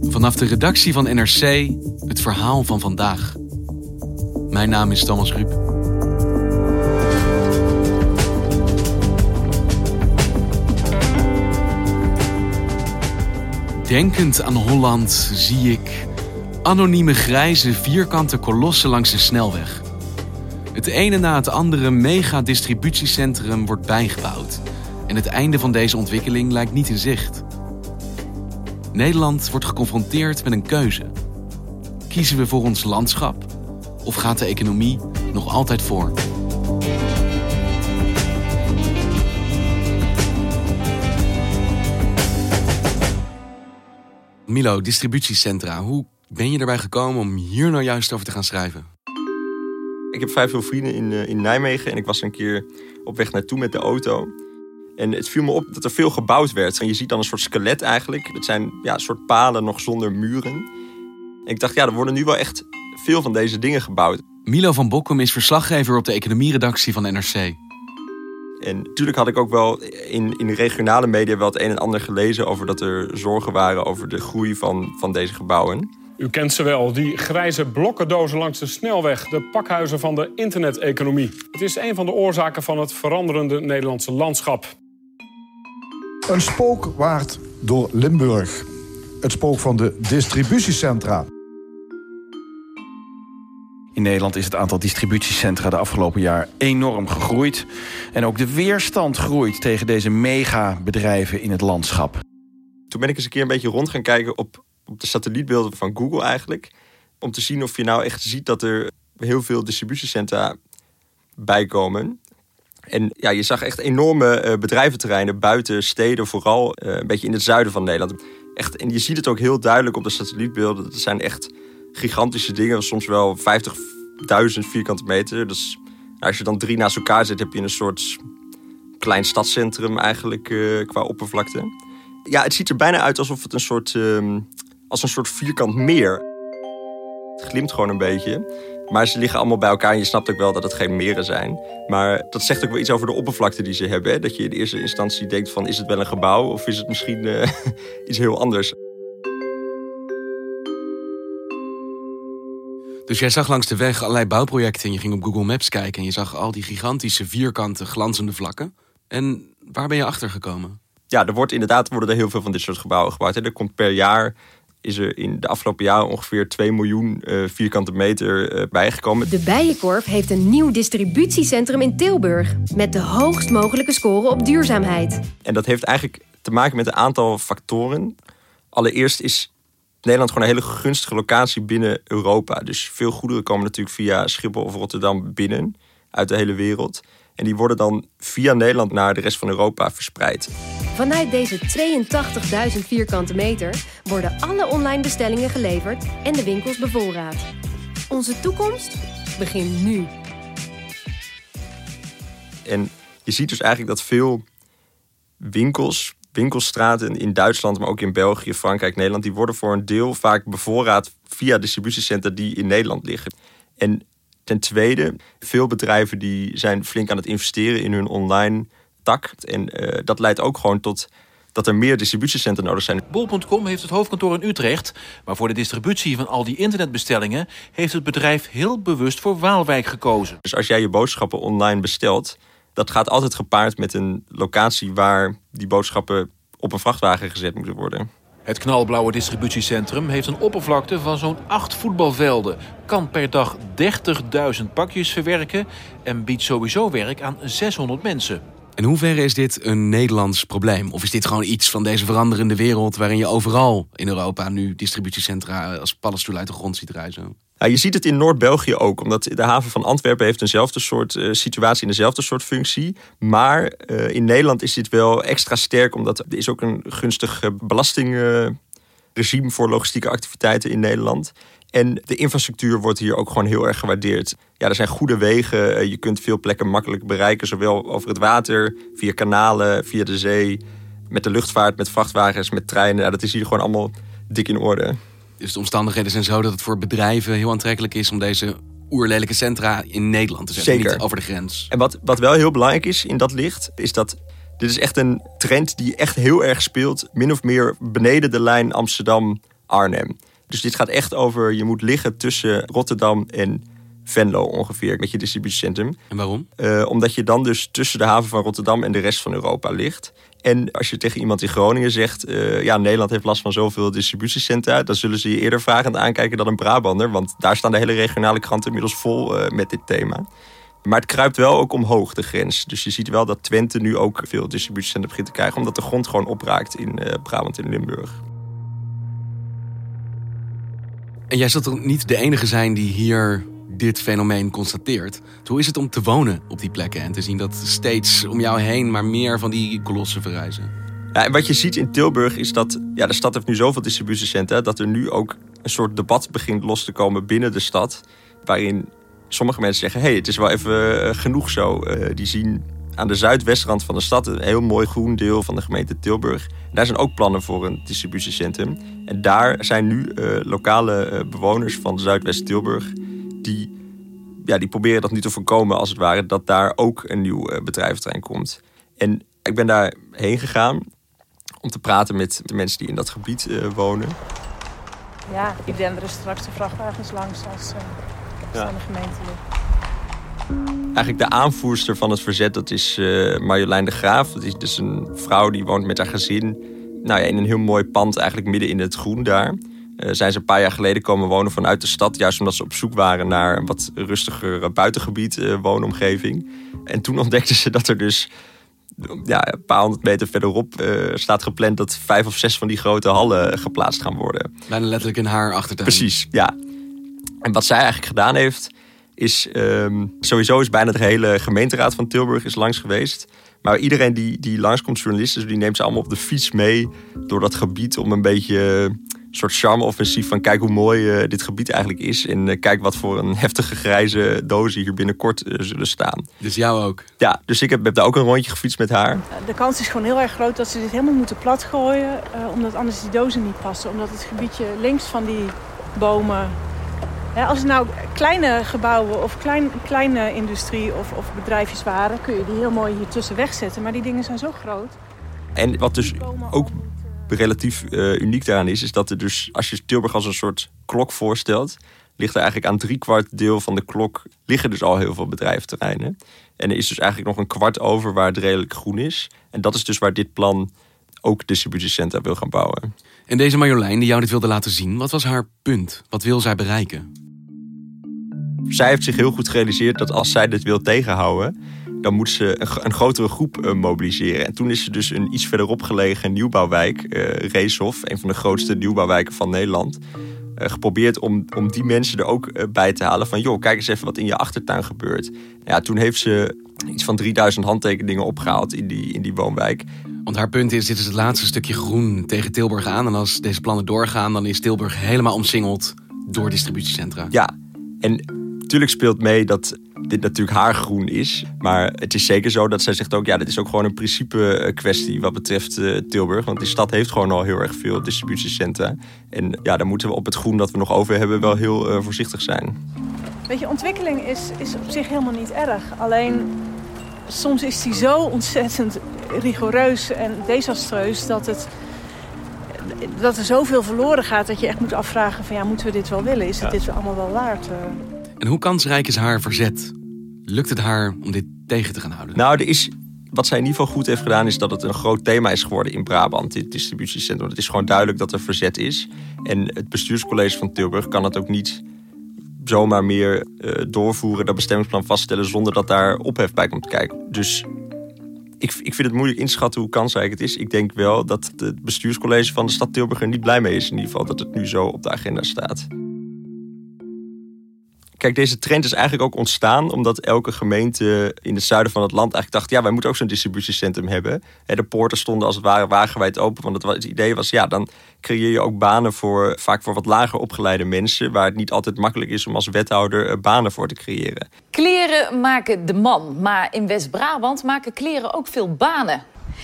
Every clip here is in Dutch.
Vanaf de redactie van NRC het verhaal van vandaag. Mijn naam is Thomas Ruip. Denkend aan Holland zie ik anonieme grijze vierkante kolossen langs de snelweg. Het ene na het andere mega-distributiecentrum wordt bijgebouwd. En het einde van deze ontwikkeling lijkt niet in zicht. Nederland wordt geconfronteerd met een keuze. Kiezen we voor ons landschap of gaat de economie nog altijd voor? Milo, distributiecentra. Hoe ben je erbij gekomen om hier nou juist over te gaan schrijven? Ik heb vrij veel vrienden in, uh, in Nijmegen en ik was een keer op weg naartoe met de auto. En het viel me op dat er veel gebouwd werd. En je ziet dan een soort skelet eigenlijk. Dat zijn ja, een soort palen nog zonder muren. En ik dacht, ja, er worden nu wel echt veel van deze dingen gebouwd. Milo van Bokkum is verslaggever op de economieredactie van NRC. En natuurlijk had ik ook wel in, in de regionale media wel het een en ander gelezen over dat er zorgen waren over de groei van, van deze gebouwen. U kent ze wel, die grijze blokkendozen langs de snelweg, de pakhuizen van de interneteconomie. Het is een van de oorzaken van het veranderende Nederlandse landschap. Een spookwaard door Limburg. Het spook van de distributiecentra. In Nederland is het aantal distributiecentra de afgelopen jaar enorm gegroeid. En ook de weerstand groeit tegen deze megabedrijven in het landschap. Toen ben ik eens een keer een beetje rond gaan kijken op, op de satellietbeelden van Google eigenlijk. Om te zien of je nou echt ziet dat er heel veel distributiecentra bijkomen. En ja, je zag echt enorme uh, bedrijventerreinen buiten steden, vooral uh, een beetje in het zuiden van Nederland. Echt, en je ziet het ook heel duidelijk op de satellietbeelden. Het zijn echt gigantische dingen, soms wel 50.000 vierkante meter. Dus als je dan drie naast elkaar zet, heb je een soort klein stadscentrum eigenlijk uh, qua oppervlakte. Ja, het ziet er bijna uit alsof het een soort, als een soort vierkant meer. Het glimt gewoon een beetje. Maar ze liggen allemaal bij elkaar en je snapt ook wel dat het geen meren zijn. Maar dat zegt ook wel iets over de oppervlakte die ze hebben. Hè? Dat je in eerste instantie denkt van is het wel een gebouw of is het misschien uh, iets heel anders. Dus jij zag langs de weg allerlei bouwprojecten en je ging op Google Maps kijken en je zag al die gigantische vierkante glanzende vlakken. En waar ben je achter gekomen? Ja, er wordt inderdaad worden er heel veel van dit soort gebouwen gebouwd. Er komt per jaar is er in de afgelopen jaren ongeveer 2 miljoen uh, vierkante meter uh, bijgekomen. De Bijenkorf heeft een nieuw distributiecentrum in Tilburg met de hoogst mogelijke score op duurzaamheid. En dat heeft eigenlijk te maken met een aantal factoren. Allereerst is Nederland gewoon een hele gunstige locatie binnen Europa. Dus veel goederen komen natuurlijk via Schiphol of Rotterdam binnen uit de hele wereld. En die worden dan via Nederland naar de rest van Europa verspreid. Vanuit deze 82.000 vierkante meter worden alle online bestellingen geleverd en de winkels bevoorraad. Onze toekomst begint nu. En je ziet dus eigenlijk dat veel winkels, winkelstraten in Duitsland, maar ook in België, Frankrijk, Nederland, die worden voor een deel vaak bevoorraad via distributiecentra die in Nederland liggen. En ten tweede, veel bedrijven die zijn flink aan het investeren in hun online tak. En uh, dat leidt ook gewoon tot dat er meer distributiecentra nodig zijn. Bol.com heeft het hoofdkantoor in Utrecht. Maar voor de distributie van al die internetbestellingen... heeft het bedrijf heel bewust voor Waalwijk gekozen. Dus als jij je boodschappen online bestelt... dat gaat altijd gepaard met een locatie... waar die boodschappen op een vrachtwagen gezet moeten worden. Het knalblauwe distributiecentrum heeft een oppervlakte van zo'n 8 voetbalvelden, kan per dag 30.000 pakjes verwerken en biedt sowieso werk aan 600 mensen. In hoeverre is dit een Nederlands probleem? Of is dit gewoon iets van deze veranderende wereld waarin je overal in Europa nu distributiecentra als paddenstoel uit de grond ziet reizen? Ja, je ziet het in Noord-België ook, omdat de haven van Antwerpen heeft eenzelfde soort uh, situatie en dezelfde soort functie. Maar uh, in Nederland is dit wel extra sterk, omdat er is ook een gunstig belastingregime regime voor logistieke activiteiten in Nederland. En de infrastructuur wordt hier ook gewoon heel erg gewaardeerd. Ja, er zijn goede wegen. eh, Je kunt veel plekken makkelijk bereiken, zowel over het water, via kanalen, via de zee, met de luchtvaart, met vrachtwagens, met treinen. Dat is hier gewoon allemaal dik in orde. Dus de omstandigheden zijn zo dat het voor bedrijven heel aantrekkelijk is om deze oerlelijke centra in Nederland te zetten. Zeker. Niet over de grens. En wat, wat wel heel belangrijk is in dat licht, is dat dit is echt een trend die echt heel erg speelt, min of meer beneden de lijn Amsterdam-Arnhem. Dus dit gaat echt over, je moet liggen tussen Rotterdam en Venlo ongeveer, met je distributiecentrum. En waarom? Eh, omdat je dan dus tussen de haven van Rotterdam en de rest van Europa ligt. En als je tegen iemand in Groningen zegt, eh, ja, Nederland heeft last van zoveel distributiecentra, dan zullen ze je eerder vragend aankijken dan een Brabander, want daar staan de hele regionale kranten inmiddels vol eh, met dit thema. Maar het kruipt wel ook omhoog, de grens. Dus je ziet wel dat Twente nu ook veel distributiecentra begint te krijgen, omdat de grond gewoon opraakt in eh, Brabant en Limburg. En jij zult toch niet de enige zijn die hier dit fenomeen constateert. Hoe is het om te wonen op die plekken en te zien dat steeds om jou heen maar meer van die kolossen verrijzen? Ja, en wat je ziet in Tilburg is dat ja, de stad heeft nu zoveel distributiecentra dat er nu ook een soort debat begint los te komen binnen de stad. Waarin sommige mensen zeggen: hey, het is wel even eh, genoeg zo. Eh, die zien aan de zuidwestrand van de stad een heel mooi groen deel van de gemeente Tilburg. Daar zijn ook plannen voor een distributiecentrum. En daar zijn nu eh, lokale bewoners van Zuidwest-Tilburg die, ja, die proberen dat nu te voorkomen, als het ware, dat daar ook een nieuw eh, bedrijventerrein komt. En ik ben daar heen gegaan om te praten met de mensen die in dat gebied eh, wonen. Ja, ik denderen straks de vrachtwagens langs als, uh, als de gemeente. Eigenlijk de aanvoerster van het verzet, dat is uh, Marjolein de Graaf. Dat is dus een vrouw die woont met haar gezin. Nou ja, in een heel mooi pand, eigenlijk midden in het groen daar. Uh, zijn ze een paar jaar geleden komen wonen vanuit de stad. Juist omdat ze op zoek waren naar een wat rustiger buitengebied, uh, woonomgeving. En toen ontdekten ze dat er dus ja, een paar honderd meter verderop uh, staat gepland dat vijf of zes van die grote hallen geplaatst gaan worden. Bijna letterlijk in haar achtertuin. Precies, ja. En wat zij eigenlijk gedaan heeft, is um, sowieso is bijna de hele gemeenteraad van Tilburg is langs geweest. Maar iedereen die, die langskomt, journalisten, die neemt ze allemaal op de fiets mee door dat gebied om een beetje soort charme-offensief van kijk hoe mooi uh, dit gebied eigenlijk is. En uh, kijk wat voor een heftige grijze dozen hier binnenkort uh, zullen staan. Dus jou ook? Ja, dus ik heb, heb daar ook een rondje gefietst met haar. De kans is gewoon heel erg groot dat ze dit helemaal moeten platgooien. omdat anders die dozen niet passen. Omdat het gebiedje links van die bomen ja, als het nou kleine gebouwen of klein, kleine industrie of, of bedrijfjes waren, kun je die heel mooi hier tussen wegzetten. Maar die dingen zijn zo groot. En wat dus ook relatief uh, uniek daaraan is, is dat er dus, als je Tilburg als een soort klok voorstelt, ligt er eigenlijk aan drie kwart deel van de klok liggen dus al heel veel bedrijventerreinen. En er is dus eigenlijk nog een kwart over waar het redelijk groen is. En dat is dus waar dit plan ook distributiecentra wil gaan bouwen. En deze Marjolein die jou dit wilde laten zien, wat was haar punt? Wat wil zij bereiken? Zij heeft zich heel goed gerealiseerd dat als zij dit wil tegenhouden, dan moet ze een, een grotere groep uh, mobiliseren. En toen is ze dus een iets verderop gelegen nieuwbouwwijk, uh, Reeshof, een van de grootste nieuwbouwwijken van Nederland, uh, geprobeerd om, om die mensen er ook bij te halen. Van joh, kijk eens even wat in je achtertuin gebeurt. Ja, toen heeft ze iets van 3000 handtekeningen opgehaald in die, in die woonwijk. Want haar punt is, dit is het laatste stukje groen tegen Tilburg aan. En als deze plannen doorgaan, dan is Tilburg helemaal omsingeld door distributiecentra. Ja, en natuurlijk speelt mee dat dit natuurlijk haar groen is. Maar het is zeker zo dat zij zegt ook... ja, dit is ook gewoon een principe kwestie wat betreft uh, Tilburg. Want die stad heeft gewoon al heel erg veel distributiecentra. En ja, daar moeten we op het groen dat we nog over hebben... wel heel uh, voorzichtig zijn. Weet je, ontwikkeling is, is op zich helemaal niet erg. Alleen soms is die zo ontzettend rigoureus en desastreus... dat, het, dat er zoveel verloren gaat dat je echt moet afvragen... van ja, moeten we dit wel willen? Is het ja. dit allemaal wel waard? En hoe kansrijk is haar verzet? Lukt het haar om dit tegen te gaan houden? Nou, er is, wat zij in ieder geval goed heeft gedaan... is dat het een groot thema is geworden in Brabant, dit distributiecentrum. Het is gewoon duidelijk dat er verzet is. En het bestuurscollege van Tilburg kan het ook niet zomaar meer uh, doorvoeren... dat bestemmingsplan vaststellen zonder dat daar ophef bij komt kijken. Dus ik, ik vind het moeilijk inschatten hoe kansrijk het is. Ik denk wel dat het bestuurscollege van de stad Tilburg er niet blij mee is. In ieder geval dat het nu zo op de agenda staat. Kijk, deze trend is eigenlijk ook ontstaan omdat elke gemeente in het zuiden van het land eigenlijk dacht: ja, wij moeten ook zo'n distributiecentrum hebben. De poorten stonden als het ware wagenwijd open. Want het, idee was, ja, dan creëer je ook banen voor vaak voor wat lager opgeleide mensen, waar het niet altijd makkelijk is om als wethouder eh, banen voor te creëren. Kleren maken de man, maar in West-Brabant maken kleren ook veel banen.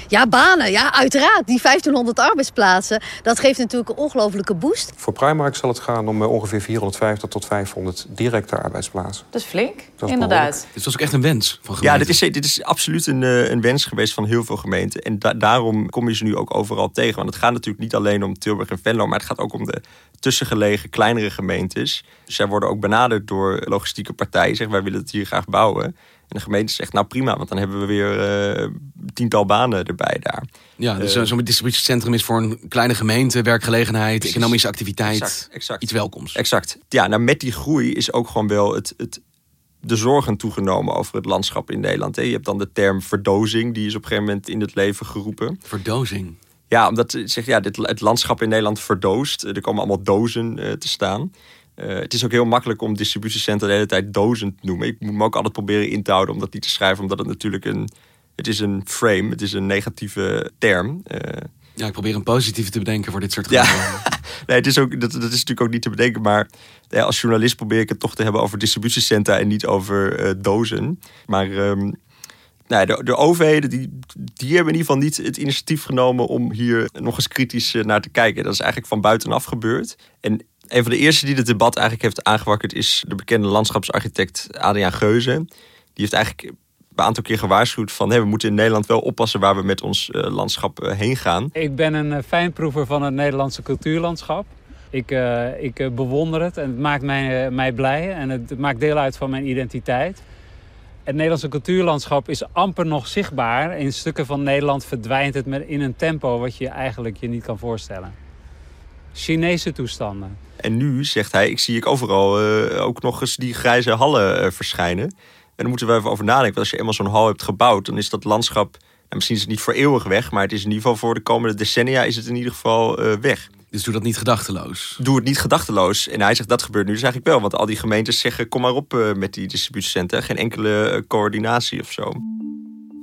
Ja, banen. Ja, uiteraard. Die 1500 arbeidsplaatsen, dat geeft natuurlijk een ongelofelijke boost. Voor Primark zal het gaan om eh, ongeveer 450 tot 500 directe arbeidsplaatsen. Dat is flink, dat is inderdaad. Dit was ook echt een wens van gemeenten. Ja, dit is, dit is absoluut een, eh, een wens geweest van heel veel gemeenten. En daarom kom je ze nu ook overal tegen. Want het gaat natuurlijk niet alleen om Tilburg en Venlo... maar het gaat ook om de tussengelegen kleinere gemeentes. Zij worden ook benaderd door logistieke partijen. Zeggen, wij willen het hier graag bouwen. En de gemeente zegt, nou prima, want dan hebben we weer uh, tiental banen erbij daar. Ja, dus uh, zo'n distributiecentrum is voor een kleine gemeente, werkgelegenheid, economische activiteit, exact, exact. iets welkoms. Exact. Ja, nou met die groei is ook gewoon wel het, het, de zorgen toegenomen over het landschap in Nederland. Je hebt dan de term verdozing, die is op een gegeven moment in het leven geroepen. Verdozing? Ja, omdat zeg, ja, dit, het landschap in Nederland verdoost. Er komen allemaal dozen uh, te staan. Uh, het is ook heel makkelijk om distributiecentra de hele tijd dozen te noemen. Ik moet me ook altijd proberen in te houden om dat niet te schrijven, omdat het natuurlijk een, het is een frame, het is een negatieve term. Uh, ja, ik probeer een positieve te bedenken voor dit soort gevallen. Ja. nee, het is ook, dat, dat is natuurlijk ook niet te bedenken, maar ja, als journalist probeer ik het toch te hebben over distributiecentra en niet over uh, dozen. Maar um, nou, de, de overheden die, die hebben in ieder geval niet het initiatief genomen om hier nog eens kritisch naar te kijken. Dat is eigenlijk van buitenaf gebeurd. En een van de eerste die het debat eigenlijk heeft aangewakkerd is de bekende landschapsarchitect Adriaan Geuze. Die heeft eigenlijk een aantal keer gewaarschuwd van we moeten in Nederland wel oppassen waar we met ons uh, landschap uh, heen gaan. Ik ben een uh, fijnproever van het Nederlandse cultuurlandschap. Ik, ik bewonder het en het maakt mij, mij blij en het, maakt deel uit van mijn identiteit. Het Nederlandse cultuurlandschap is amper nog zichtbaar. In stukken van Nederland verdwijnt het in een tempo wat je eigenlijk je niet kan voorstellen. Chinese toestanden. En nu zegt hij, ik zie ik overal uh, ook nog eens die grijze hallen uh, verschijnen. En daar moeten we even over nadenken. Want als je eenmaal zo'n hal hebt gebouwd, dan is dat landschap... Nou, misschien is het niet voor eeuwig weg, maar het is in ieder geval voor de komende decennia is het in ieder geval uh, weg. Dus doe dat niet gedachteloos? Doe het niet gedachteloos. En hij zegt, dat gebeurt nu dus eigenlijk wel. Want al die gemeentes zeggen, kom maar op met die distributiecentra. Geen enkele coördinatie of zo.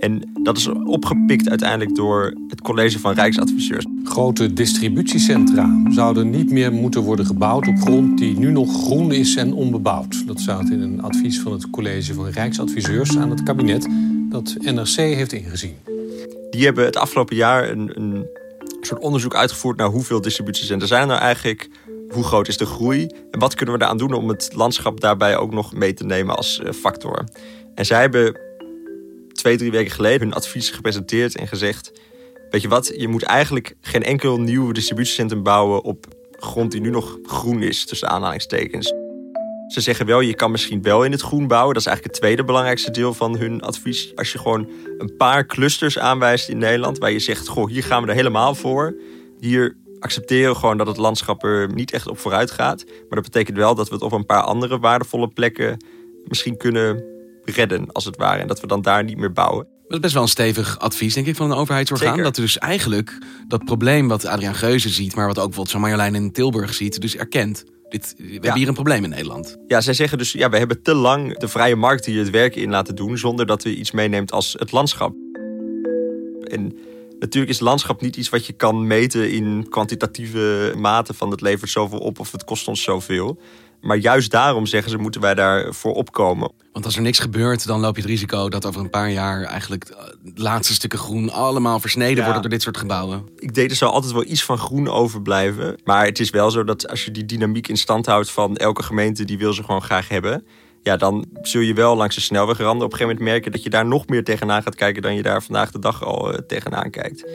En dat is opgepikt uiteindelijk door het college van Rijksadviseurs. Grote distributiecentra zouden niet meer moeten worden gebouwd op grond die nu nog groen is en onbebouwd. Dat staat in een advies van het college van Rijksadviseurs aan het kabinet dat NRC heeft ingezien. Die hebben het afgelopen jaar een, een soort onderzoek uitgevoerd naar hoeveel distributiecentra zijn er nou eigenlijk. Hoe groot is de groei? En wat kunnen we daaraan doen om het landschap daarbij ook nog mee te nemen als eh, factor? En zij hebben twee, drie weken geleden hun advies gepresenteerd en gezegd: Weet je wat, je moet eigenlijk geen enkel nieuw distributiecentrum bouwen op grond die nu nog groen is, tussen aanhalingstekens. Ze zeggen wel, je kan misschien wel in het groen bouwen. Dat is eigenlijk het tweede belangrijkste deel van hun advies. Als je gewoon een paar clusters aanwijst in Nederland, waar je zegt: Goh, hier gaan we er helemaal voor. Hier accepteren we gewoon dat het landschap er niet echt op vooruit gaat. Maar dat betekent wel dat we het op een paar andere waardevolle plekken misschien kunnen redden, als het ware. En dat we dan daar niet meer bouwen. Dat is best wel een stevig advies, denk ik, van een overheidsorgaan. Zeker. Dat dus eigenlijk dat probleem wat Adriaan Geuze ziet... maar wat ook bijvoorbeeld Marjolein in Tilburg ziet, dus erkent. Dit, we hebben hier een probleem in Nederland. Ja, zij zeggen dus, ja, we hebben te lang de vrije markt hier het werk in laten doen... zonder dat we iets meeneemt als het landschap. En natuurlijk is het landschap niet iets wat je kan meten in kwantitatieve mate... van het levert zoveel op of het kost ons zoveel. Maar juist daarom zeggen ze, moeten wij daarvoor opkomen. Want als er niks gebeurt, dan loop je het risico dat over een paar jaar eigenlijk de laatste stukken groen allemaal versneden worden door dit soort gebouwen. Ik deed er zal altijd wel iets van groen overblijven. Maar het is wel zo dat als je die dynamiek in stand houdt van elke gemeente, die wil ze gewoon graag hebben. Ja, dan zul je wel langs de snelwegranden op een gegeven moment merken dat je daar nog meer tegenaan gaat kijken dan je daar vandaag de dag al uh, tegenaan kijkt.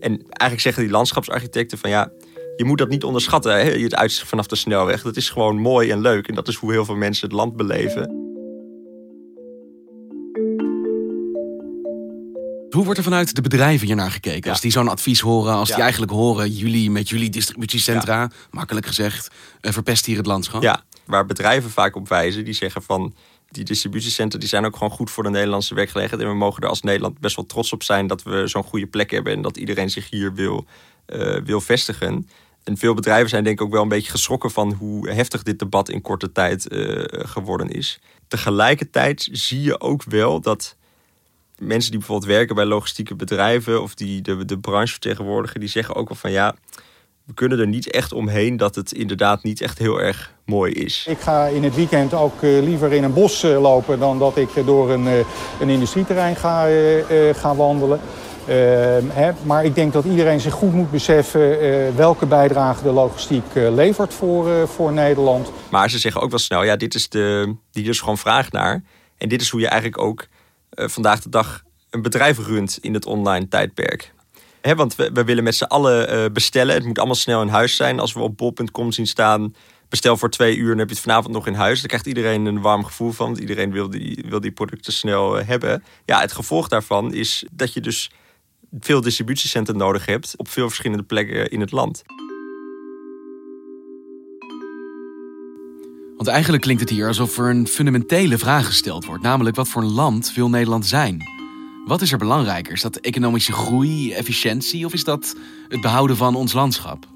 En eigenlijk zeggen die landschapsarchitecten van ja, je moet dat niet onderschatten, hè? het uitzicht vanaf de snelweg. Dat is gewoon mooi en leuk. En dat is hoe heel veel mensen het land beleven. Hoe wordt er vanuit de bedrijven hier naar gekeken? Als die zo'n advies horen, als die eigenlijk horen... jullie met jullie distributiecentra, makkelijk gezegd... Uh, verpest hier het landschap? Ja, waar bedrijven vaak op wijzen. Die zeggen van, die distributiecentra die zijn ook gewoon goed voor de Nederlandse werkgelegenheid. En we mogen er als Nederland best wel trots op zijn... dat we zo'n goede plek hebben... en dat iedereen zich hier wil, uh, wil vestigen. En veel bedrijven zijn denk ik ook wel een beetje geschrokken van hoe heftig dit debat in korte tijd uh, geworden is. Tegelijkertijd zie je ook wel dat mensen die bijvoorbeeld werken bij logistieke bedrijven of die de, de branche vertegenwoordigen, die zeggen ook wel van ja, we kunnen er niet echt omheen dat het inderdaad niet echt heel erg mooi is. Ik ga in het weekend ook uh, liever in een bos uh, lopen dan dat ik door een, een industrieterrein ga, ga wandelen. Ehm, maar ik denk dat iedereen zich goed moet beseffen welke bijdrage de logistiek levert voor, voor Nederland. Maar ze zeggen ook wel snel, ja, dit is de, die is gewoon vraag naar. En dit is hoe je eigenlijk ook vandaag de dag een bedrijf runt in het online tijdperk want we, willen met z'n allen bestellen. Het moet allemaal snel in huis zijn. Als we op bol.com zien staan, bestel voor twee uur en heb je het vanavond nog in huis. Dan krijgt iedereen een warm gevoel van. Want iedereen wil die, wil die producten snel hebben. Ja, het gevolg daarvan is dat je dus veel distributiecentra nodig hebt op veel verschillende plekken in het land. Want eigenlijk klinkt het hier alsof er een fundamentele vraag gesteld wordt. Namelijk, wat voor een land wil Nederland zijn? Wat is er belangrijker? Is dat economische groei, efficiëntie of is dat het behouden van ons landschap?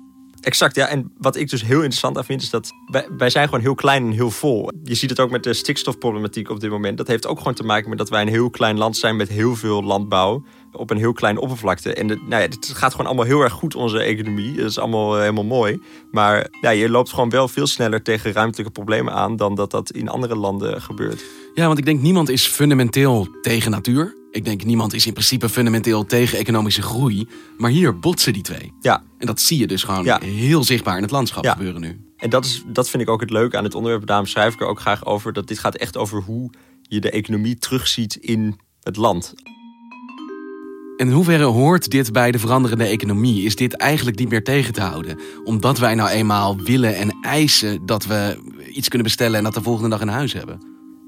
Exact, ja. En wat ik dus heel interessant aan vind, is dat wij, wij, zijn gewoon heel klein en heel vol. Je ziet het ook met de stikstofproblematiek op dit moment. Dat heeft ook gewoon te maken met dat wij een heel klein land zijn met heel veel landbouw op een heel klein oppervlakte. En het, nou ja, het gaat gewoon allemaal heel erg goed, onze economie. Dat is allemaal eh, helemaal mooi. Maar ja, je loopt gewoon wel veel sneller tegen ruimtelijke problemen aan dan dat dat in andere landen gebeurt. Ja, want ik denk niemand is fundamenteel tegen natuur. Ik denk niemand is in principe fundamenteel tegen economische groei. Maar hier botsen die twee. Ja. En dat zie je dus gewoon heel zichtbaar in het landschap gebeuren nu. En dat, is, dat vind ik ook het leuke aan het onderwerp. Daarom schrijf ik er ook graag over. Dat dit gaat echt over hoe je de economie terugziet in het land. In hoeverre hoort dit bij de veranderende economie? Is dit eigenlijk niet meer tegen te houden? Omdat wij nou eenmaal willen en eisen dat we iets kunnen bestellen en dat de volgende dag in huis hebben?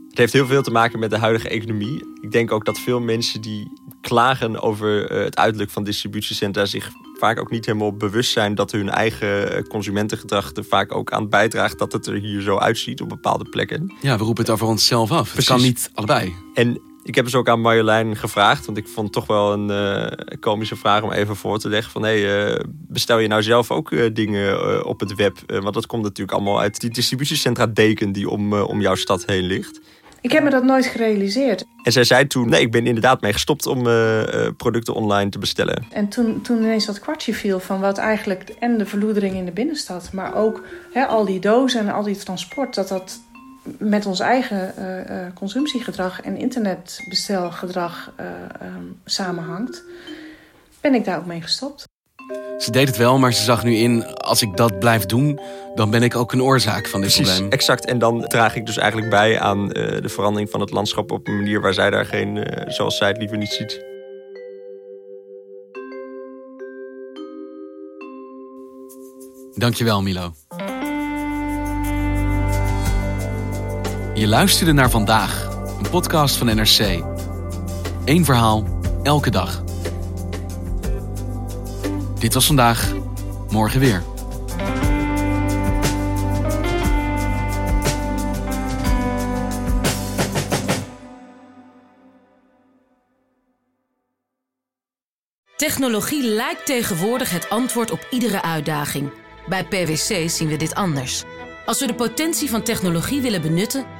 Het heeft heel veel te maken met de huidige economie. Ik denk ook dat veel mensen die klagen over eh, het uiterlijk van distributiecentra zich vaak ook niet helemaal bewust zijn dat hun eigen eh, consumentengedrag er vaak ook aan bijdraagt dat het er hier zo uitziet op bepaalde plekken. Ja, we roepen het over onszelf af. Het kan niet allebei. En ik heb dus ook aan Marjolein gevraagd, want ik vond het toch wel een uh, komische vraag om even voor te leggen van hey, bestel je nou zelf ook dingen op het web? want dat komt natuurlijk allemaal uit die distributiecentra deken die om, om jouw stad heen ligt. Ik heb me dat nooit gerealiseerd. En zij zei toen, nee, ik ben inderdaad mee gestopt om producten online te bestellen. En toen, toen ineens dat kwartje viel van wat eigenlijk... en de verloedering in de binnenstad, maar ook hè, al die dozen en al die transport... dat dat met ons eigen uh, consumptiegedrag en internetbestelgedrag um, samenhangt... ben ik daar ook mee gestopt. Ze deed het wel, maar ze zag nu in, als ik dat blijf doen, dan ben ik ook een oorzaak van dit Precies, probleem. Exact. En dan draag ik dus eigenlijk bij aan uh, de verandering van het landschap op een manier waar zij daar geen, uh, zoals zij het liever niet ziet. Dankjewel, Milo. Je luisterde naar vandaag, een podcast van NRC. Eén verhaal, elke dag. Dit was vandaag, morgen weer. Technologie lijkt tegenwoordig het antwoord op iedere uitdaging. Bij PwC zien we dit anders. Als we de potentie van technologie willen benutten,